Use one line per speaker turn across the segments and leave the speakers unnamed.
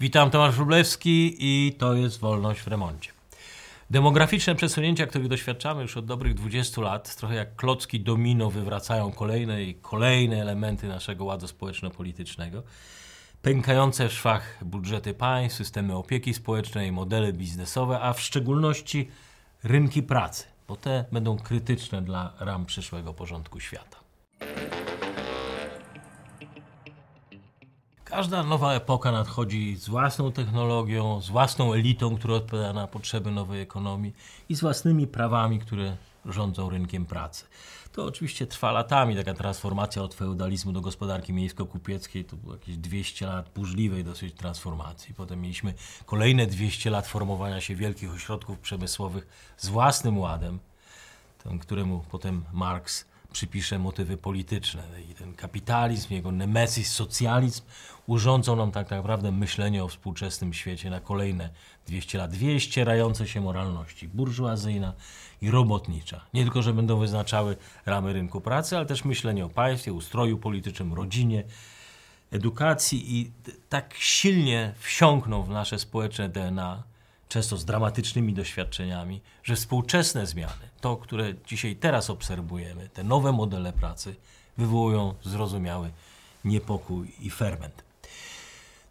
Witam, Tomasz Wróblewski i to jest Wolność w remoncie. Demograficzne przesunięcia, których doświadczamy już od dobrych 20 lat, trochę jak klocki domino wywracają kolejne i kolejne elementy naszego ładu społeczno-politycznego. Pękające w szwach budżety państw, systemy opieki społecznej, modele biznesowe, a w szczególności rynki pracy, bo te będą krytyczne dla ram przyszłego porządku świata. Każda nowa epoka nadchodzi z własną technologią, z własną elitą, która odpowiada na potrzeby nowej ekonomii i z własnymi prawami, które rządzą rynkiem pracy. To oczywiście trwa latami, taka transformacja od feudalizmu do gospodarki miejsko-kupieckiej, to było jakieś 200 lat burzliwej dosyć transformacji. Potem mieliśmy kolejne 200 lat formowania się wielkich ośrodków przemysłowych z własnym ładem, tym, któremu potem Marx przypisze motywy polityczne. I ten kapitalizm, jego nemesis, socjalizm urządzą nam tak naprawdę myślenie o współczesnym świecie na kolejne 200 lat. Dwie ścierające się moralności, burżuazyjna i robotnicza. Nie tylko, że będą wyznaczały ramy rynku pracy, ale też myślenie o państwie, ustroju politycznym, rodzinie, edukacji i tak silnie wsiąkną w nasze społeczne DNA, często z dramatycznymi doświadczeniami, że współczesne zmiany, to, które dzisiaj teraz obserwujemy, te nowe modele pracy, wywołują zrozumiały niepokój i ferment.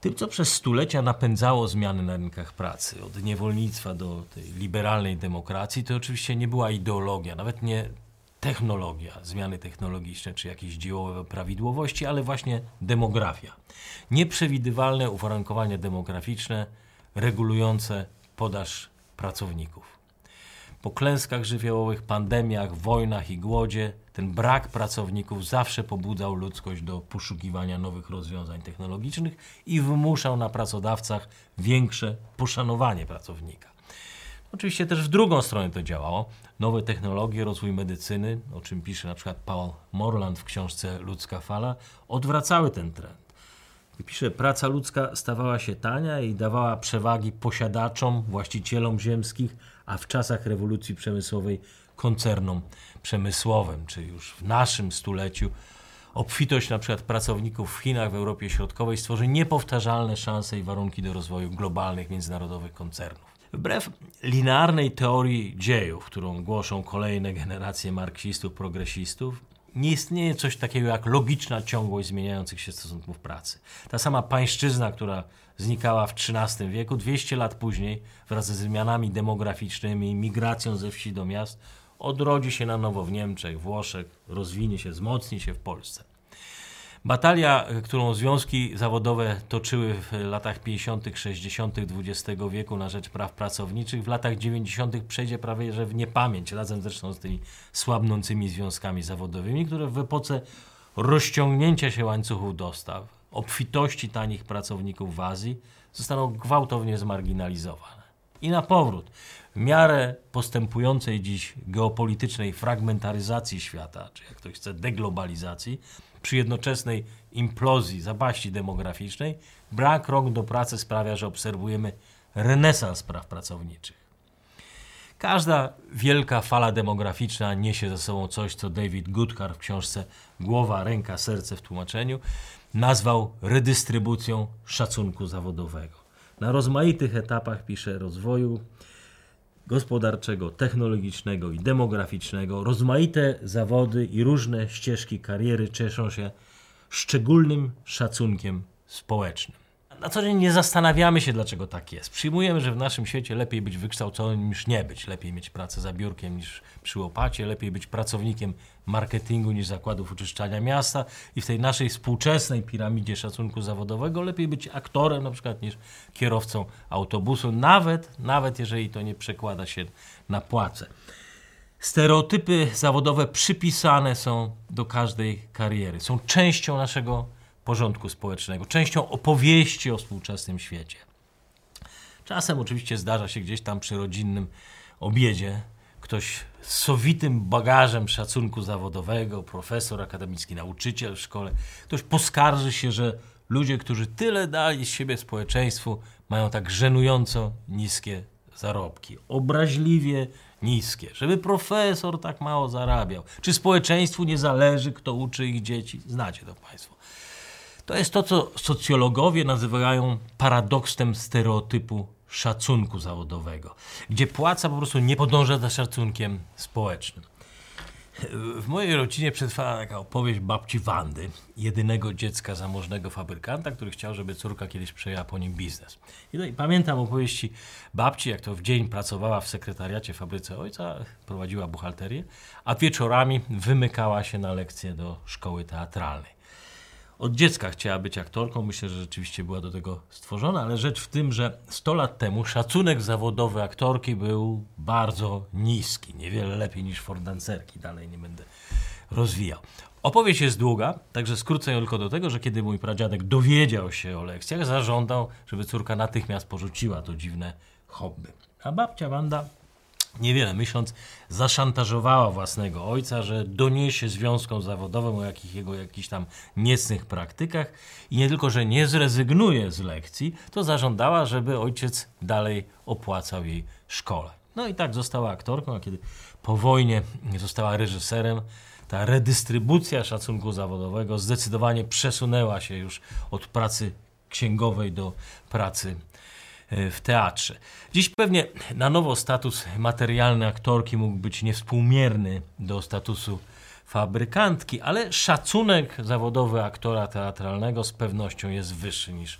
Tym, co przez stulecia napędzało zmiany na rynkach pracy, od niewolnictwa do tej liberalnej demokracji, to oczywiście nie była ideologia, nawet nie technologia, zmiany technologiczne czy jakieś dziełowe prawidłowości, ale właśnie demografia. Nieprzewidywalne uwarunkowania demograficzne regulujące podaż pracowników. Po klęskach żywiołowych, pandemiach, wojnach i głodzie ten brak pracowników zawsze pobudzał ludzkość do poszukiwania nowych rozwiązań technologicznych i wymuszał na pracodawcach większe poszanowanie pracownika. Oczywiście też w drugą stronę to działało. Nowe technologie, rozwój medycyny, o czym pisze na przykład Paul Morland w książce Ludzka fala, odwracały ten trend. Pisze, praca ludzka stawała się tania i dawała przewagi posiadaczom, właścicielom ziemskich, a w czasach rewolucji przemysłowej koncernom przemysłowym, czy już w naszym stuleciu obfitość na przykład pracowników w Chinach, w Europie Środkowej stworzy niepowtarzalne szanse i warunki do rozwoju globalnych, międzynarodowych koncernów. Wbrew linearnej teorii dziejów, którą głoszą kolejne generacje marksistów, progresistów, nie istnieje coś takiego jak logiczna ciągłość zmieniających się stosunków pracy. Ta sama pańszczyzna, która znikała w XIII wieku, 200 lat później, wraz ze zmianami demograficznymi, migracją ze wsi do miast, odrodzi się na nowo w Niemczech, Włoszech, rozwinie się, wzmocni się w Polsce. Batalia, którą związki zawodowe toczyły w latach 50., 60. XX wieku na rzecz praw pracowniczych, w latach 90. przejdzie prawie że w niepamięć, razem zresztą z tymi słabnącymi związkami zawodowymi, które w epoce rozciągnięcia się łańcuchów dostaw, obfitości tanich pracowników w Azji, zostaną gwałtownie zmarginalizowane. I na powrót, w miarę postępującej dziś geopolitycznej fragmentaryzacji świata, czy jak ktoś chce deglobalizacji, przy jednoczesnej implozji, zapaści demograficznej, brak rąk do pracy sprawia, że obserwujemy renesans praw pracowniczych. Każda wielka fala demograficzna niesie ze sobą coś, co David Goodcar w książce Głowa, ręka, serce w tłumaczeniu nazwał redystrybucją szacunku zawodowego. Na rozmaitych etapach pisze rozwoju gospodarczego, technologicznego i demograficznego, rozmaite zawody i różne ścieżki kariery cieszą się szczególnym szacunkiem społecznym. Na co dzień nie zastanawiamy się, dlaczego tak jest. Przyjmujemy, że w naszym świecie lepiej być wykształconym niż nie być. Lepiej mieć pracę za biurkiem niż przy łopacie, lepiej być pracownikiem marketingu niż zakładów uczyszczania miasta i w tej naszej współczesnej piramidzie szacunku zawodowego lepiej być aktorem na przykład niż kierowcą autobusu, nawet, nawet jeżeli to nie przekłada się na płace. Stereotypy zawodowe przypisane są do każdej kariery. Są częścią naszego porządku społecznego, częścią opowieści o współczesnym świecie. Czasem oczywiście zdarza się gdzieś tam przy rodzinnym obiedzie ktoś z sowitym bagażem szacunku zawodowego, profesor akademicki, nauczyciel w szkole, ktoś poskarży się, że ludzie, którzy tyle dali z siebie społeczeństwu, mają tak żenująco niskie zarobki. Obraźliwie niskie. Żeby profesor tak mało zarabiał. Czy społeczeństwu nie zależy, kto uczy ich dzieci? Znacie to Państwo. To jest to, co socjologowie nazywają paradoksem stereotypu szacunku zawodowego, gdzie płaca po prostu nie podąża za szacunkiem społecznym. W mojej rodzinie przetrwała taka opowieść babci Wandy, jedynego dziecka zamożnego fabrykanta, który chciał, żeby córka kiedyś przejęła po nim biznes. I, no i pamiętam opowieści babci, jak to w dzień pracowała w sekretariacie fabryce ojca, prowadziła buchalterię, a wieczorami wymykała się na lekcje do szkoły teatralnej od dziecka chciała być aktorką. Myślę, że rzeczywiście była do tego stworzona, ale rzecz w tym, że 100 lat temu szacunek zawodowy aktorki był bardzo niski. Niewiele lepiej niż fordancerki. Dalej nie będę rozwijał. Opowieść jest długa, także skrócę ją tylko do tego, że kiedy mój pradziadek dowiedział się o lekcjach, zażądał, żeby córka natychmiast porzuciła to dziwne hobby. A babcia Wanda niewiele myśląc, zaszantażowała własnego ojca, że doniesie związkom zawodowym o jakich, jego jakichś tam niecnych praktykach i nie tylko, że nie zrezygnuje z lekcji, to zażądała, żeby ojciec dalej opłacał jej szkole. No i tak została aktorką, a kiedy po wojnie została reżyserem, ta redystrybucja szacunku zawodowego zdecydowanie przesunęła się już od pracy księgowej do pracy w teatrze. Dziś pewnie na nowo status materialny aktorki mógł być niewspółmierny do statusu fabrykantki, ale szacunek zawodowy aktora teatralnego z pewnością jest wyższy niż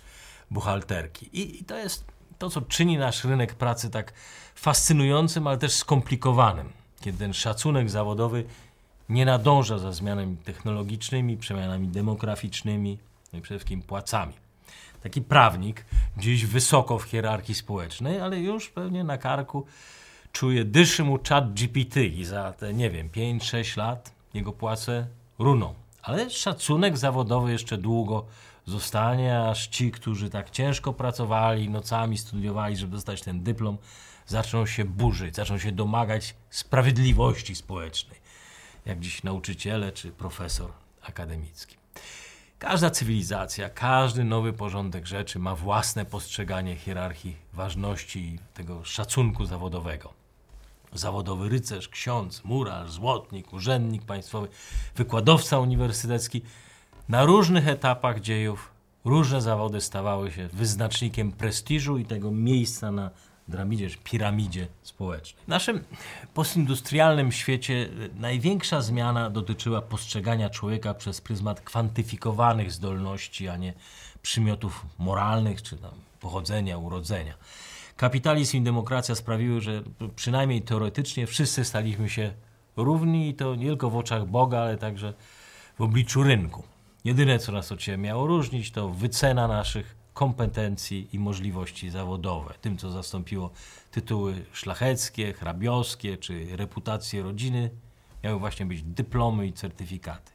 buchalterki. I, i to jest to, co czyni nasz rynek pracy tak fascynującym, ale też skomplikowanym, kiedy ten szacunek zawodowy nie nadąża za zmianami technologicznymi, przemianami demograficznymi no i przede wszystkim płacami taki prawnik, gdzieś wysoko w hierarchii społecznej, ale już pewnie na karku czuje, dyszy mu czat GPT i za te, nie wiem, 5-6 lat jego płace runą. Ale szacunek zawodowy jeszcze długo zostanie, aż ci, którzy tak ciężko pracowali, nocami studiowali, żeby dostać ten dyplom, zaczną się burzyć, zaczną się domagać sprawiedliwości społecznej, jak dziś nauczyciele czy profesor akademicki. Każda cywilizacja, każdy nowy porządek rzeczy ma własne postrzeganie hierarchii ważności i tego szacunku zawodowego. Zawodowy rycerz, ksiądz, murarz, złotnik, urzędnik państwowy, wykładowca uniwersytecki na różnych etapach dziejów różne zawody stawały się wyznacznikiem prestiżu i tego miejsca na dramidzie piramidzie społecznej. W naszym postindustrialnym świecie największa zmiana dotyczyła postrzegania człowieka przez pryzmat kwantyfikowanych zdolności, a nie przymiotów moralnych czy tam pochodzenia, urodzenia. Kapitalizm i demokracja sprawiły, że przynajmniej teoretycznie wszyscy staliśmy się równi i to nie tylko w oczach Boga, ale także w obliczu rynku. Jedyne, co nas od siebie miało różnić, to wycena naszych kompetencji i możliwości zawodowe. Tym, co zastąpiło tytuły szlacheckie, hrabioskie czy reputacje rodziny, miały właśnie być dyplomy i certyfikaty.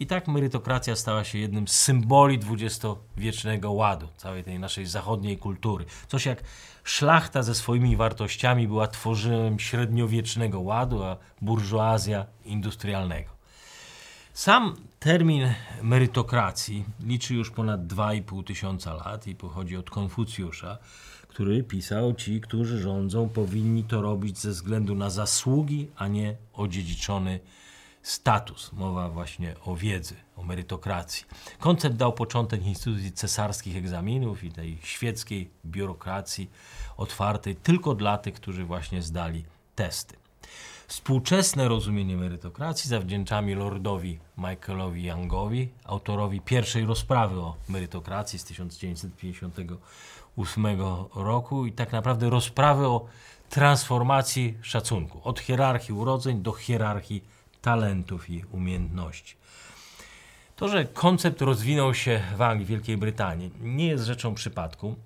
I tak merytokracja stała się jednym z symboli dwudziestowiecznego ładu, całej tej naszej zachodniej kultury. Coś jak szlachta ze swoimi wartościami była tworzyłem średniowiecznego ładu, a burżuazja industrialnego. Sam termin merytokracji liczy już ponad 2,5 tysiąca lat i pochodzi od Konfucjusza, który pisał: Ci, którzy rządzą, powinni to robić ze względu na zasługi, a nie odziedziczony status. Mowa właśnie o wiedzy, o merytokracji. Koncept dał początek instytucji cesarskich egzaminów i tej świeckiej biurokracji otwartej tylko dla tych, którzy właśnie zdali testy. Współczesne rozumienie merytokracji zawdzięczamy lordowi Michaelowi Youngowi, autorowi pierwszej rozprawy o merytokracji z 1958 roku i tak naprawdę rozprawy o transformacji szacunku od hierarchii urodzeń do hierarchii talentów i umiejętności. To, że koncept rozwinął się w Anglii, Wielkiej Brytanii, nie jest rzeczą przypadku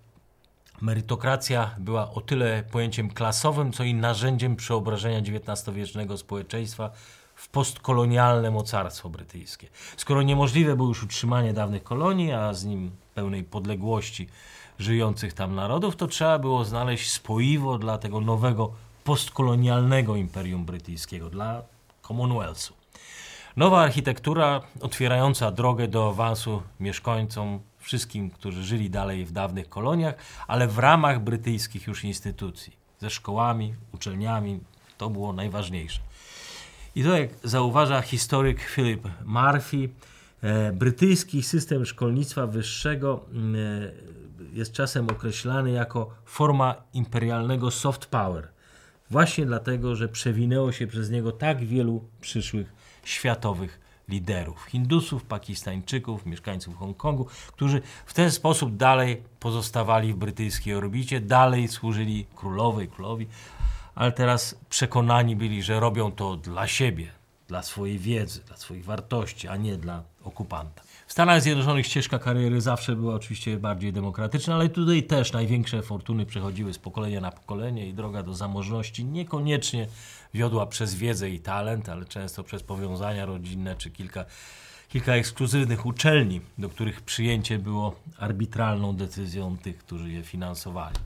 merytokracja była o tyle pojęciem klasowym, co i narzędziem przeobrażenia XIX-wiecznego społeczeństwa w postkolonialne mocarstwo brytyjskie. Skoro niemożliwe było już utrzymanie dawnych kolonii, a z nim pełnej podległości żyjących tam narodów, to trzeba było znaleźć spoiwo dla tego nowego postkolonialnego imperium brytyjskiego, dla Commonwealthu. Nowa architektura otwierająca drogę do awansu mieszkańcom wszystkim, którzy żyli dalej w dawnych koloniach, ale w ramach brytyjskich już instytucji, ze szkołami, uczelniami, to było najważniejsze. I to, jak zauważa historyk Philip Murphy, E, brytyjski system szkolnictwa wyższego mm, e, jest czasem określany jako forma imperialnego soft power. Właśnie dlatego, że przewinęło się przez niego tak wielu przyszłych światowych liderów Hindusów, Pakistańczyków, mieszkańców Hongkongu, którzy w ten sposób dalej pozostawali w brytyjskiej orbicie, dalej służyli królowej, królowi, ale teraz przekonani byli, że robią to dla siebie, dla swojej wiedzy, dla swoich wartości, a nie dla okupanta. W Stanach Zjednoczonych ścieżka kariery zawsze była oczywiście bardziej demokratyczna, ale tutaj też największe fortuny przechodziły z pokolenia na pokolenie i droga do zamożności niekoniecznie wiodła przez wiedzę i talent, ale często przez powiązania rodzinne czy kilka, kilka ekskluzywnych uczelni, do których przyjęcie było arbitralną decyzją tych, którzy je finansowali.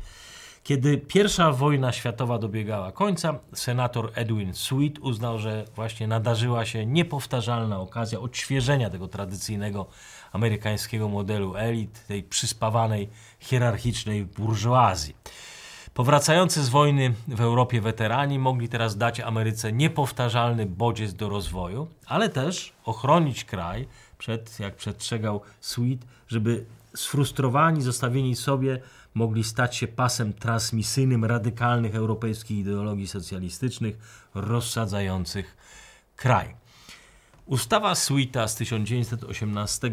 Kiedy pierwsza wojna światowa dobiegała końca, senator Edwin Sweet uznał, że właśnie nadarzyła się niepowtarzalna okazja odświeżenia tego tradycyjnego amerykańskiego modelu elit, tej przyspawanej, hierarchicznej burżuazji. Powracający z wojny w Europie weterani mogli teraz dać Ameryce niepowtarzalny bodziec do rozwoju, ale też ochronić kraj przed, jak przestrzegał Sweet, żeby sfrustrowani, zostawieni sobie mogli stać się pasem transmisyjnym radykalnych europejskich ideologii socjalistycznych rozsadzających kraj. Ustawa Sweeta z 1918 e,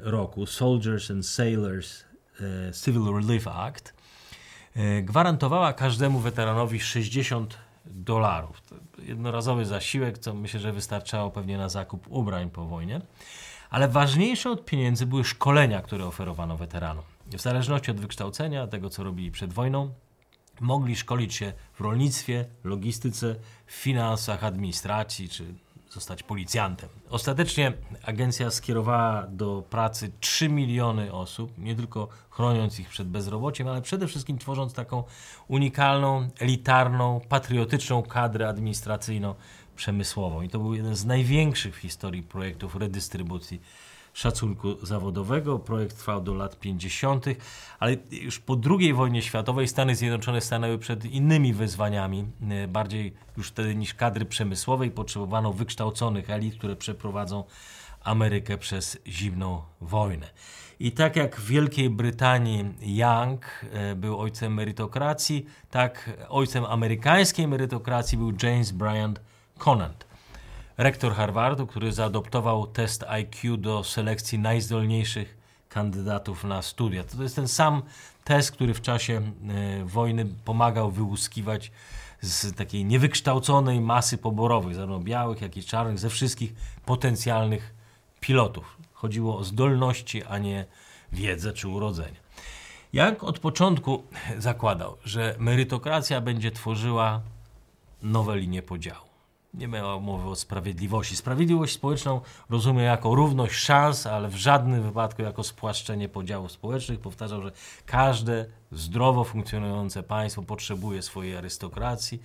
roku, Soldiers and Sailors e, Civil Relief Act, gwarantowała każdemu weteranowi 60 dolarów. Jednorazowy zasiłek, co myślę, że wystarczało pewnie na zakup ubrań po wojnie. Ale ważniejsze od pieniędzy były szkolenia, które oferowano weteranom w zależności od wykształcenia, tego co robili przed wojną, mogli szkolić się w rolnictwie, logistyce, finansach, administracji czy zostać policjantem. Ostatecznie agencja skierowała do pracy 3 miliony osób, nie tylko chroniąc ich przed bezrobociem, ale przede wszystkim tworząc taką unikalną, elitarną, patriotyczną kadrę administracyjno-przemysłową. I to był jeden z największych w historii projektów redystrybucji szacunku zawodowego. Projekt trwał do lat 50., ale już po II wojnie światowej Stany Zjednoczone stanęły przed innymi wyzwaniami. E, bardziej już wtedy niż kadry przemysłowej potrzebowano wykształconych elit, które przeprowadzą Amerykę przez zimną wojnę. I tak jak w Wielkiej Brytanii Young e, był ojcem merytokracji, tak ojcem amerykańskiej merytokracji był James Bryant Conant rektor Harvardu, który zaadoptował test IQ do selekcji najzdolniejszych kandydatów na studia. To jest ten sam test, który w czasie e, wojny pomagał wyłuskiwać z takiej niewykształconej masy poborowych, zarówno białych, jak i czarnych, ze wszystkich potencjalnych pilotów. Chodziło o zdolności, a nie wiedzę czy urodzenie. Jak od początku zakładał, że merytokracja będzie tworzyła nowe linie podziału. Nie ma mowy o sprawiedliwości. Sprawiedliwość społeczną rozumie jako równość szans, ale w żadnym wypadku jako spłaszczenie podziałów społecznych. Powtarzał, że każde zdrowo funkcjonujące państwo potrzebuje swojej arystokracji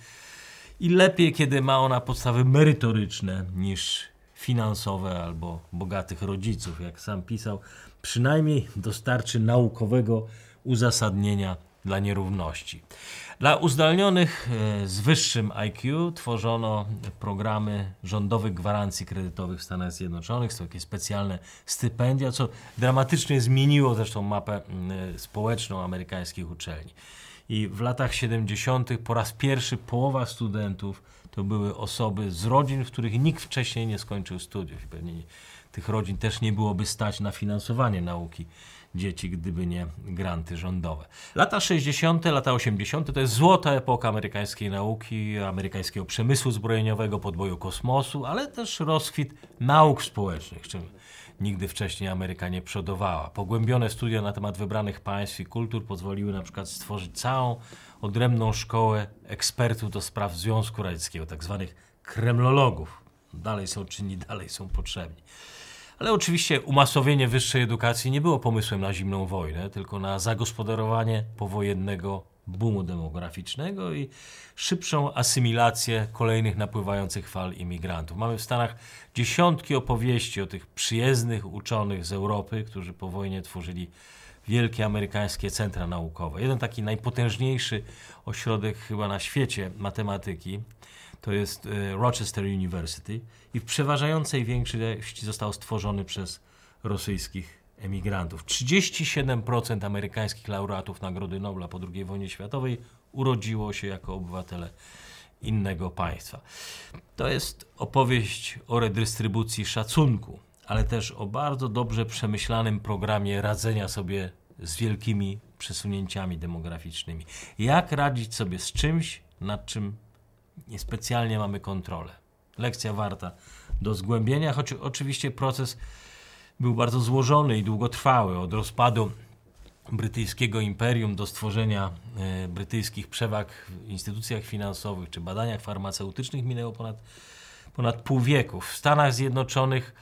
i lepiej, kiedy ma ona podstawy merytoryczne niż finansowe albo bogatych rodziców. Jak sam pisał, przynajmniej dostarczy naukowego uzasadnienia dla nierówności. Dla uzdolnionych e, z wyższym IQ tworzono programy rządowych gwarancji kredytowych w Stanach Zjednoczonych. Są takie specjalne stypendia, co dramatycznie zmieniło zresztą mapę e, społeczną amerykańskich uczelni. I w latach 70. po raz pierwszy połowa studentów to były osoby z rodzin, w których nikt wcześniej nie skończył studiów. Pewnie tych rodzin też nie byłoby stać na finansowanie nauki dzieci, gdyby nie granty rządowe. Lata 60., lata 80. to jest złota epoka amerykańskiej nauki, amerykańskiego przemysłu zbrojeniowego, podboju kosmosu, ale też rozkwit nauk społecznych, czym nigdy wcześniej Ameryka nie przodowała. Pogłębione studia na temat wybranych państw i kultur pozwoliły na przykład stworzyć całą odrębną szkołę ekspertów do spraw Związku Radzieckiego, tak zwanych kremlologów. Dalej są czynni, dalej są potrzebni. Ale oczywiście umasowienie wyższej edukacji nie było pomysłem na zimną wojnę, tylko na zagospodarowanie powojennego boomu demograficznego i szybszą asymilację kolejnych napływających fal imigrantów. Mamy w Stanach dziesiątki opowieści o tych przyjezdnych uczonych z Europy, którzy po wojnie tworzyli wielkie amerykańskie centra naukowe. Jeden taki najpotężniejszy ośrodek chyba na świecie matematyki to jest e, Rochester University i w przeważającej większości został stworzony przez rosyjskich emigrantów. 37% amerykańskich laureatów Nagrody Nobla po II wojnie światowej urodziło się jako obywatele innego państwa. To jest opowieść o redystrybucji szacunku, ale też o bardzo dobrze przemyślanym programie radzenia sobie z wielkimi przesunięciami demograficznymi. Jak radzić sobie z czymś, nad czym niespecjalnie mamy kontrolę. Lekcja warta do zgłębienia, choć oczywiście proces był bardzo złożony i długotrwały. Od rozpadu brytyjskiego imperium do stworzenia e, brytyjskich przewag w instytucjach finansowych czy badaniach farmaceutycznych minęło ponad, ponad pół wieku. W Stanach Zjednoczonych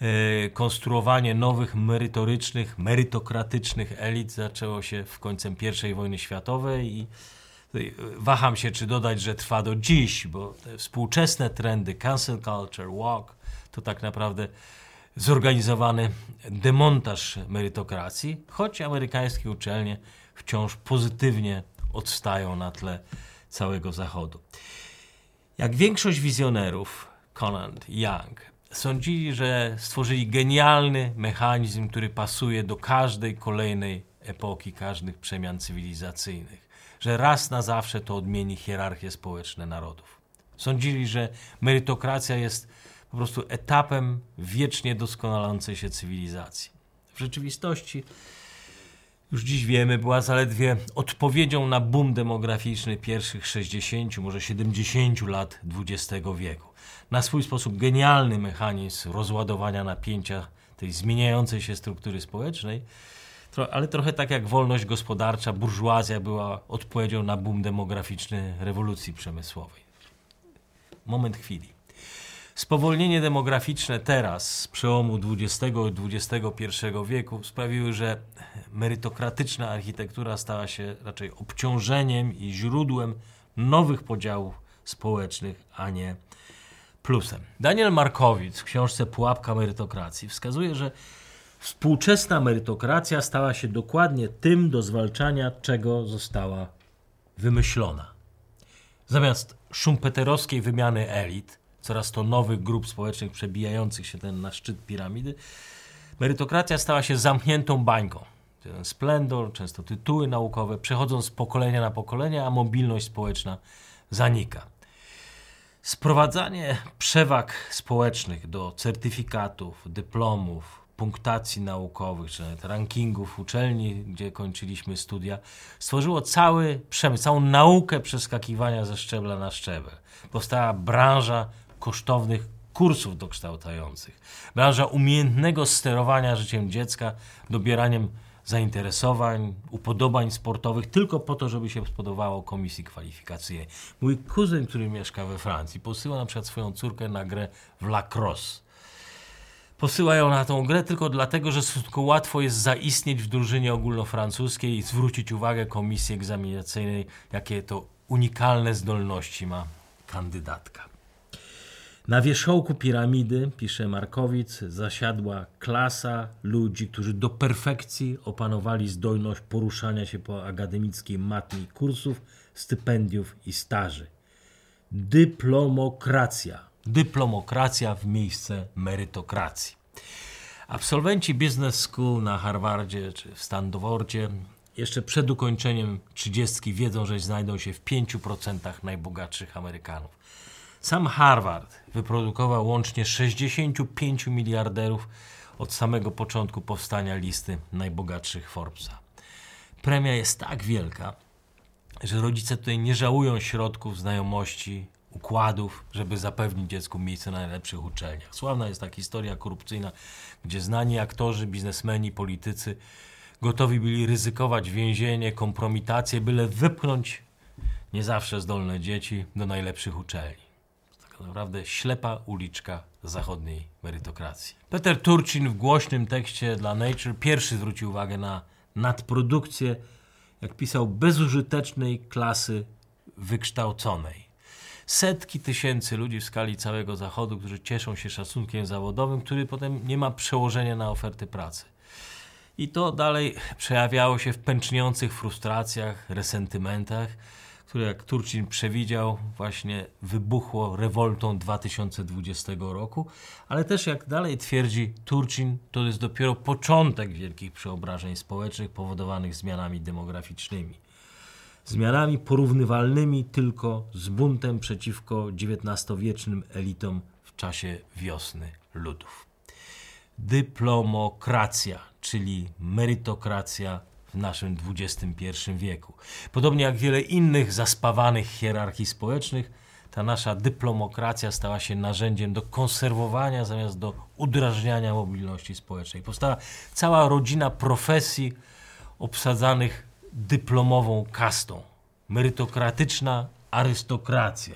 e, konstruowanie nowych merytorycznych, merytokratycznych elit zaczęło się w końcem I wojny światowej i waham się, czy dodać, że trwa do dziś, bo te współczesne trendy, cancel culture, walk, to tak naprawdę zorganizowany demontaż merytokracji, choć amerykańskie uczelnie wciąż pozytywnie odstają na tle całego Zachodu. Jak większość wizjonerów, Conant Young, sądzili, że stworzyli genialny mechanizm, który pasuje do każdej kolejnej epoki, każdych przemian cywilizacyjnych, że raz na zawsze to odmieni hierarchię społeczne narodów. Sądzili, że merytokracja jest po prostu etapem wiecznie doskonalącej się cywilizacji. W rzeczywistości, już dziś wiemy, była zaledwie odpowiedzią na boom demograficzny pierwszych 60, może 70 lat XX wieku. Na swój sposób genialny mechanizm rozładowania napięcia tej zmieniającej się struktury społecznej, ale trochę tak jak wolność gospodarcza, burżuazja była odpowiedzią na boom demograficzny rewolucji przemysłowej. Moment chwili. Spowolnienie demograficzne teraz, z przełomu XX i XXI wieku, sprawiły, że merytokratyczna architektura stała się raczej obciążeniem i źródłem nowych podziałów społecznych, a nie plusem. Daniel Markowicz w książce Pułapka merytokracji wskazuje, że współczesna merytokracja stała się dokładnie tym, do zwalczania czego została wymyślona. Zamiast szumpeterowskiej wymiany elit, coraz to nowych grup społecznych przebijających się ten na szczyt piramidy, merytokracja stała się zamkniętą bańką. Ten splendor, często tytuły naukowe przechodzą z pokolenia na pokolenie, a mobilność społeczna zanika. Sprowadzanie przewag społecznych do certyfikatów, dyplomów, punktacji naukowych, czy nawet rankingów uczelni, gdzie kończyliśmy studia, stworzyło cały przemysł, całą naukę przeskakiwania ze szczebla na szczebel. Powstała branża kosztownych kursów dokształcających. Branża umiejętnego sterowania życiem dziecka, dobieraniem zainteresowań, upodobań sportowych, tylko po to, żeby się spodobało komisji kwalifikacyjnej. Mój kuzyn, który mieszka we Francji, posyła na przykład swoją córkę na grę w lacrosse. Posyła ją na tą grę tylko dlatego, że stosunkowo łatwo jest zaistnieć w drużynie ogólnofrancuskiej i zwrócić uwagę komisji egzaminacyjnej, jakie to unikalne zdolności ma kandydatka. Na wierzchołku piramidy, pisze Markowic, zasiadła klasa ludzi, którzy do perfekcji opanowali zdolność poruszania się po akademickiej matni kursów, stypendiów i staży. Dyplomokracja. Dyplomokracja w miejsce merytokracji. Absolwenci Business School na Harvardzie czy w Stanfordzie jeszcze przed ukończeniem trzydziestki wiedzą, że znajdą się w 5% najbogatszych Amerykanów. Sam Harvard wyprodukował łącznie 65 miliarderów od samego początku powstania listy najbogatszych Forbesa. Premia jest tak wielka, że rodzice tutaj nie żałują środków, znajomości, układów, żeby zapewnić dziecku miejsce na najlepszych uczelniach. Sławna jest ta historia korupcyjna, gdzie znani aktorzy, biznesmeni, politycy gotowi byli ryzykować więzienie, kompromitację, byle wypchnąć nie zawsze zdolne dzieci do najlepszych uczelni naprawdę ślepa uliczka zachodniej merytokracji. Peter Turcin w głośnym tekście dla Nature pierwszy zwrócił uwagę na nadprodukcję, jak pisał, bezużytecznej klasy wykształconej. Setki tysięcy ludzi w skali całego Zachodu, którzy cieszą się szacunkiem zawodowym, który potem nie ma przełożenia na oferty pracy. I to dalej przejawiało się w pęczniących frustracjach, resentymentach, które jak Turczyn przewidział, właśnie wybuchło rewoltą 2020 roku, ale też jak dalej twierdzi Turczyn, to jest dopiero początek wielkich przeobrażeń społecznych powodowanych zmianami demograficznymi. Zmianami porównywalnymi tylko z buntem przeciwko XIX-wiecznym elitom w czasie wiosny ludów. Dyplomokracja, czyli merytokracja w naszym XXI wieku. Podobnie jak wiele innych zaspawanych hierarchii społecznych, ta nasza dyplomokracja stała się narzędziem do konserwowania zamiast do udrażniania mobilności społecznej. Powstała cała rodzina profesji obsadzanych dyplomową kastą. Merytokratyczna arystokracja,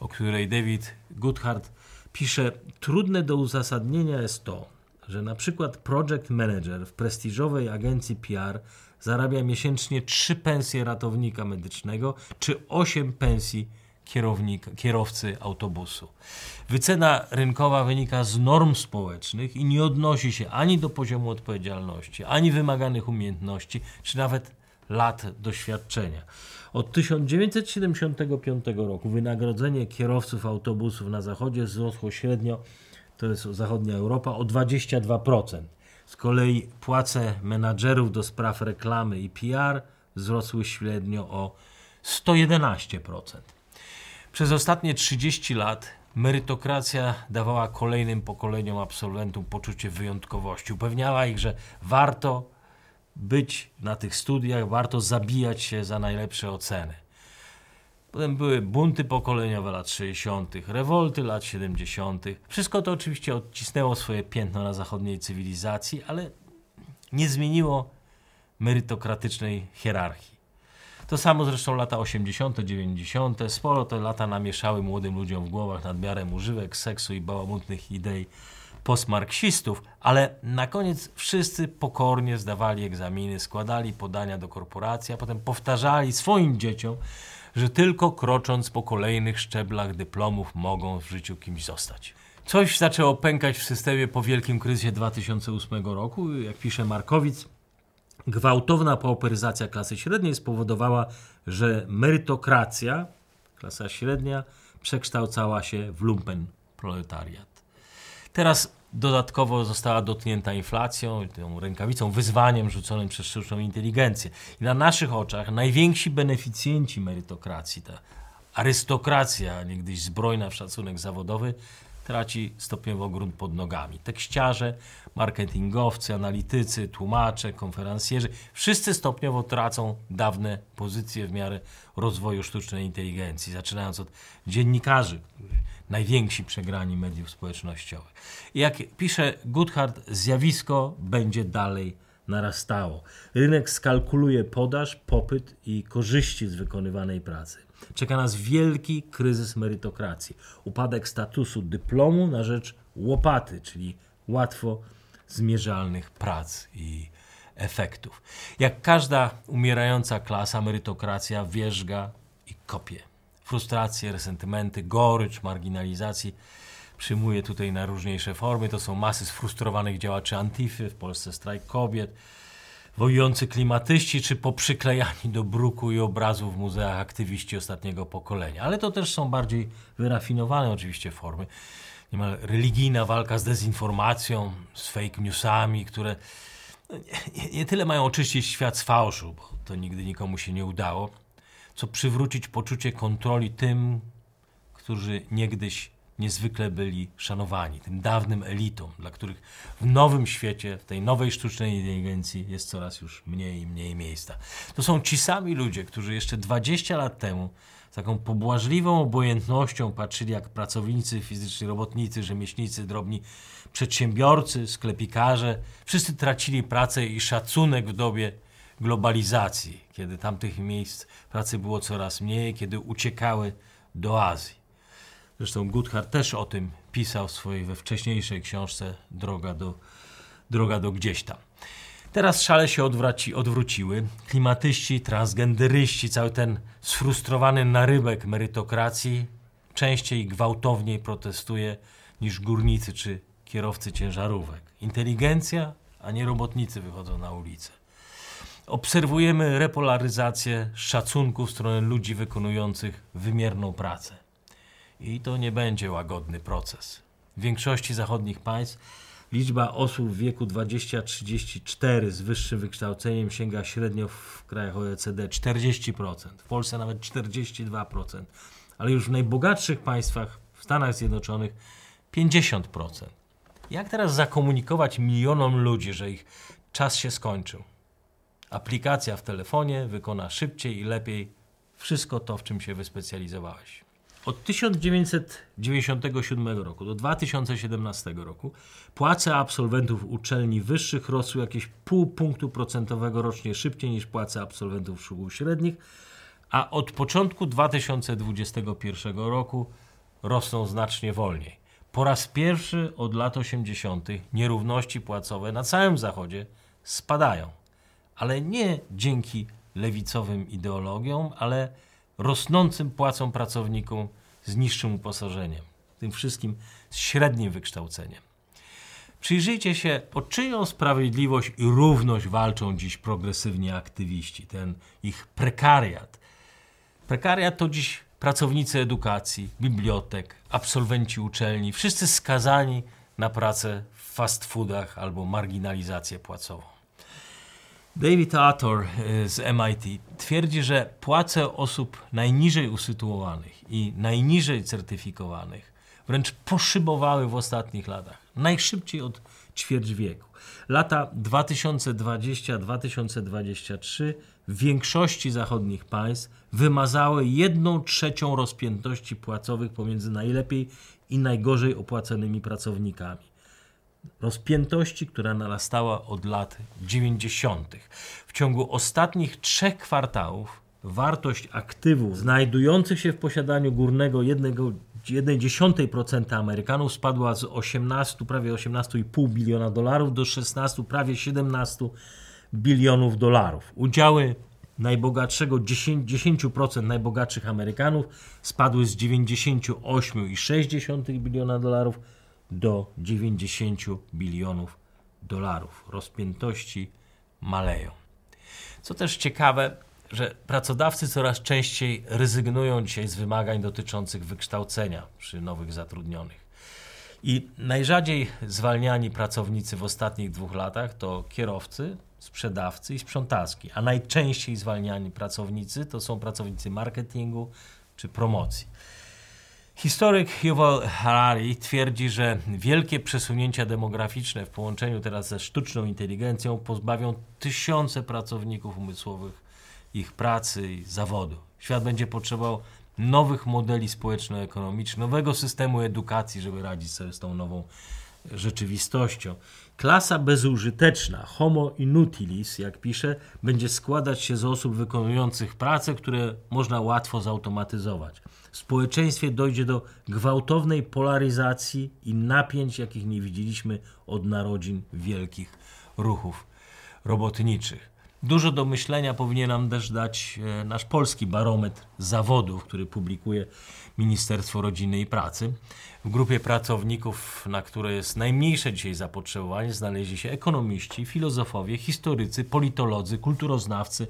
o której David Goodhart pisze, trudne do uzasadnienia jest to, że na przykład project manager w prestiżowej agencji PR zarabia miesięcznie 3 pensje ratownika medycznego czy 8 pensji kierownika, kierowcy autobusu. Wycena rynkowa wynika z norm społecznych i nie odnosi się ani do poziomu odpowiedzialności, ani wymaganych umiejętności, czy nawet lat doświadczenia. Od 1975 roku wynagrodzenie kierowców autobusów na zachodzie wzrosło średnio to jest zachodnia Europa, o 22%. Z kolei płace menadżerów do spraw reklamy i PR wzrosły średnio o 111%. Przez ostatnie 30 lat merytokracja dawała kolejnym pokoleniom absolwentom poczucie wyjątkowości. Upewniała ich, że warto być na tych studiach, warto zabijać się za najlepsze oceny. Potem były bunty pokoleniowe lat 60., rewolty lat 70. Wszystko to oczywiście odcisnęło swoje piętno na zachodniej cywilizacji, ale nie zmieniło merytokratycznej hierarchii. To samo zresztą lata 80., 90. Sporo te lata namieszały młodym ludziom w głowach nadmiarem używek, seksu i bałamutnych idei postmarksistów, ale na koniec wszyscy pokornie zdawali egzaminy, składali podania do korporacji, a potem powtarzali swoim dzieciom, że tylko krocząc po kolejnych szczeblach dyplomów mogą w życiu kimś zostać. Coś zaczęło pękać w systemie po wielkim kryzysie 2008 roku. Jak pisze Markowic, gwałtowna pauperyzacja klasy średniej spowodowała, że merytokracja, klasa średnia, przekształcała się w lumpen proletariat. Teraz dodatkowo została dotknięta inflacją, tą rękawicą, wyzwaniem rzuconym przez sztuczną inteligencję. I na naszych oczach najwięksi beneficjenci merytokracji, ta arystokracja, niegdyś zbrojna w szacunek zawodowy, traci stopniowo grunt pod nogami. Tekściarze, marketingowcy, analitycy, tłumacze, konferencjerzy, wszyscy stopniowo tracą dawne pozycje w miarę rozwoju sztucznej inteligencji, zaczynając od dziennikarzy, najwięksi przegrani mediów społecznościowych. Jak pisze Goodhart, zjawisko będzie dalej narastało. Rynek skalkuluje podaż, popyt i korzyści z wykonywanej pracy. Czeka nas wielki kryzys merytokracji, upadek statusu dyplomu na rzecz łopaty, czyli łatwo zmierzalnych prac i efektów. Jak każda umierająca klasa, merytokracja wierzga i kopie frustracje, resentymenty, gorycz, marginalizacji przyjmuje tutaj najróżniejsze formy. To są masy sfrustrowanych działaczy Antify, w Polsce strajk kobiet, wojujący klimatyści, czy poprzyklejani do bruku i obrazów w muzeach aktywiści ostatniego pokolenia. Ale to też są bardziej wyrafinowane oczywiście formy. Niemal religijna walka z dezinformacją, z fake newsami, które no, nie, nie tyle mają oczyścić świat z fałszu, bo to nigdy nikomu się nie udało, co przywrócić poczucie kontroli tym, którzy niegdyś niezwykle byli szanowani, tym dawnym elitom, dla których w nowym świecie, w tej nowej sztucznej inteligencji jest coraz już mniej i mniej miejsca. To są ci sami ludzie, którzy jeszcze 20 lat temu z taką pobłażliwą obojętnością patrzyli, jak pracownicy fizyczni, robotnicy, rzemieślnicy, drobni przedsiębiorcy, sklepikarze, wszyscy tracili pracę i szacunek w dobie globalizacji, kiedy tamtych miejsc pracy było coraz mniej, kiedy uciekały do Azji. Zresztą Goodhart też o tym pisał w swojej we wcześniejszej książce Droga do, Droga do gdzieś tam. Teraz szale się odwraci, odwróciły. Klimatyści, transgenderyści, cały ten sfrustrowany narybek merytokracji częściej gwałtowniej protestuje niż górnicy czy kierowcy ciężarówek. Inteligencja, a nie robotnicy wychodzą na ulicę. Obserwujemy repolaryzację szacunku w stronę ludzi wykonujących wymierną pracę. I to nie będzie łagodny proces. W większości zachodnich państw liczba osób w wieku 20-34 z wyższym wykształceniem sięga średnio w krajach OECD 40%, w Polsce nawet 42%, ale już w najbogatszych państwach, w Stanach Zjednoczonych 50%. Jak teraz zakomunikować milionom ludzi, że ich czas się skończył? Aplikacja w telefonie wykona szybciej i lepiej wszystko to, w czym się wyspecjalizowałeś. Od 1997 roku do 2017 roku płace absolwentów uczelni wyższych rosły jakieś pół punktu procentowego rocznie szybciej niż płace absolwentów szkół średnich, a od początku 2021 roku rosną znacznie wolniej. Po raz pierwszy od lat 80. nierówności płacowe na całym Zachodzie spadają, ale nie dzięki lewicowym ideologiom, ale rosnącym płacom pracownikom z niższym uposażeniem, tym wszystkim z średnim wykształceniem. Przyjrzyjcie się, o czyją sprawiedliwość i równość walczą dziś progresywni aktywiści, ten ich prekariat. Prekariat to dziś pracownicy edukacji, bibliotek, absolwenci uczelni, wszyscy skazani na pracę w fast foodach albo marginalizację płacową. David Ator y, z MIT twierdzi, że płace osób najniżej usytuowanych i najniżej certyfikowanych wręcz poszybowały w ostatnich latach, najszybciej od ćwierć wieku. Lata 2020-2023 w większości zachodnich państw wymazały jedną trzecią rozpiętości płacowych pomiędzy najlepiej i najgorzej opłacanymi pracownikami rozpiętości, która narastała od lat 90. W ciągu ostatnich trzech kwartałów wartość aktywów znajdujących się w posiadaniu górnego 1,1% Amerykanów spadła z 18, prawie 18,5 biliona dolarów do 16, prawie 17 bilionów dolarów. Udziały najbogatszego 10%, 10% najbogatszych Amerykanów spadły z 98,6 biliona dolarów do 90 bilionów dolarów. Rozpiętości maleją. Co też ciekawe, że pracodawcy coraz częściej rezygnują dzisiaj z wymagań dotyczących wykształcenia przy nowych zatrudnionych. I najrzadziej zwalniani pracownicy w ostatnich dwóch latach to kierowcy, sprzedawcy i sprzątaczki, a najczęściej zwalniani pracownicy to są pracownicy marketingu czy promocji. Historyk Yuval Harari twierdzi, że wielkie przesunięcia demograficzne w połączeniu teraz ze sztuczną inteligencją pozbawią tysiące pracowników umysłowych ich pracy i zawodu. Świat będzie potrzebował nowych modeli społeczno-ekonomicznych, nowego systemu edukacji, żeby radzić sobie z tą nową rzeczywistością. Klasa bezużyteczna, homo inutilis, jak pisze, będzie składać się z osób wykonujących prace, które można łatwo zautomatyzować. Społeczeństwie dojdzie do gwałtownej polaryzacji i napięć, jakich nie widzieliśmy od narodzin wielkich ruchów robotniczych. Dużo do myślenia powinien nam też dać e, nasz polski barometr zawodów, który publikuje Ministerstwo Rodziny i Pracy. W grupie pracowników, na które jest najmniejsze dzisiaj zapotrzebowanie, znaleźli się ekonomiści, filozofowie, historycy, politolodzy, kulturoznawcy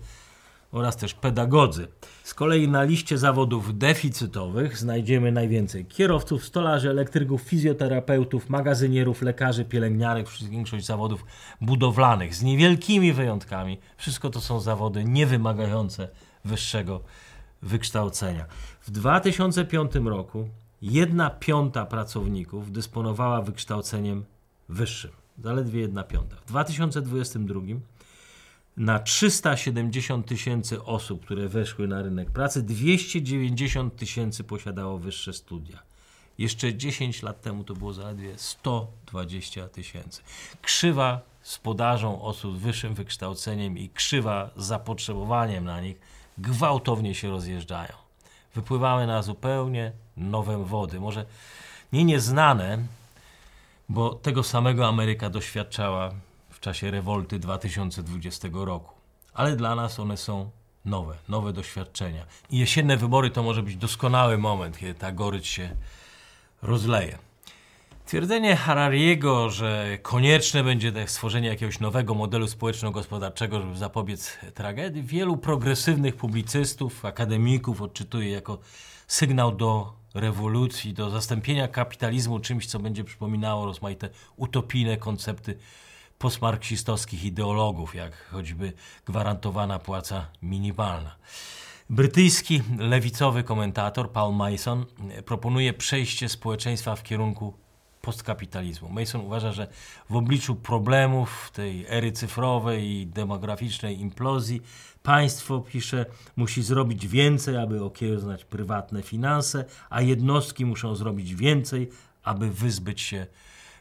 oraz też pedagodzy. Z kolei na liście zawodów deficytowych znajdziemy najwięcej kierowców, stolarzy, elektryków, fizjoterapeutów, magazynierów, lekarzy, pielęgniarek, większość zawodów budowlanych, z niewielkimi wyjątkami. Wszystko to są zawody niewymagające wyższego wykształcenia. W 2005 roku jedna piąta pracowników dysponowała wykształceniem wyższym. Zaledwie jedna piąta. W 2022 na 370 tysięcy osób, które weszły na rynek pracy, 290 tysięcy posiadało wyższe studia. Jeszcze 10 lat temu to było zaledwie 120 tysięcy. Krzywa z podażą osób z wyższym wykształceniem i krzywa z zapotrzebowaniem na nich gwałtownie się rozjeżdżają. Wypływały na zupełnie nowe wody, może nie nieznane, bo tego samego Ameryka doświadczała czasie rewolty 2020 roku. Ale dla nas one są nowe, nowe doświadczenia. I jesienne wybory to może być doskonały moment, kiedy ta gorycz się rozleje. Twierdzenie Harariego, że konieczne będzie stworzenie jakiegoś nowego modelu społeczno-gospodarczego, żeby zapobiec tragedii, wielu progresywnych publicystów, akademików odczytuje jako sygnał do rewolucji, do zastąpienia kapitalizmu czymś, co będzie przypominało rozmaite utopijne koncepty postmarksistowskich ideologów, jak choćby gwarantowana płaca minimalna. Brytyjski lewicowy komentator Paul Mason proponuje przejście społeczeństwa w kierunku postkapitalizmu. Mason uważa, że w obliczu problemów tej ery cyfrowej i demograficznej implozji państwo, pisze, musi zrobić więcej, aby okiełznać prywatne finanse, a jednostki muszą zrobić więcej, aby wyzbyć się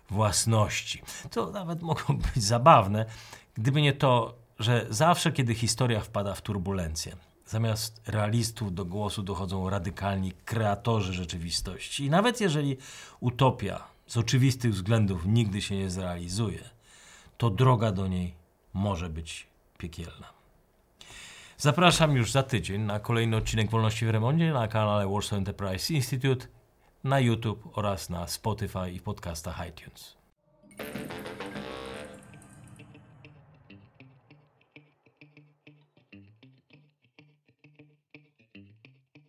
własności. To nawet mogło być zabawne, gdyby nie to, że zawsze, kiedy historia wpada w turbulencję, zamiast realistów do głosu dochodzą radykalni kreatorzy rzeczywistości. I nawet jeżeli utopia z oczywistych względów nigdy się nie zrealizuje, to droga do niej może być piekielna. Zapraszam już za tydzień na kolejny odcinek Wolności w Remondzie na kanale Warsaw Enterprise Institute, na YouTube oraz na Spotify i podcastach iTunes.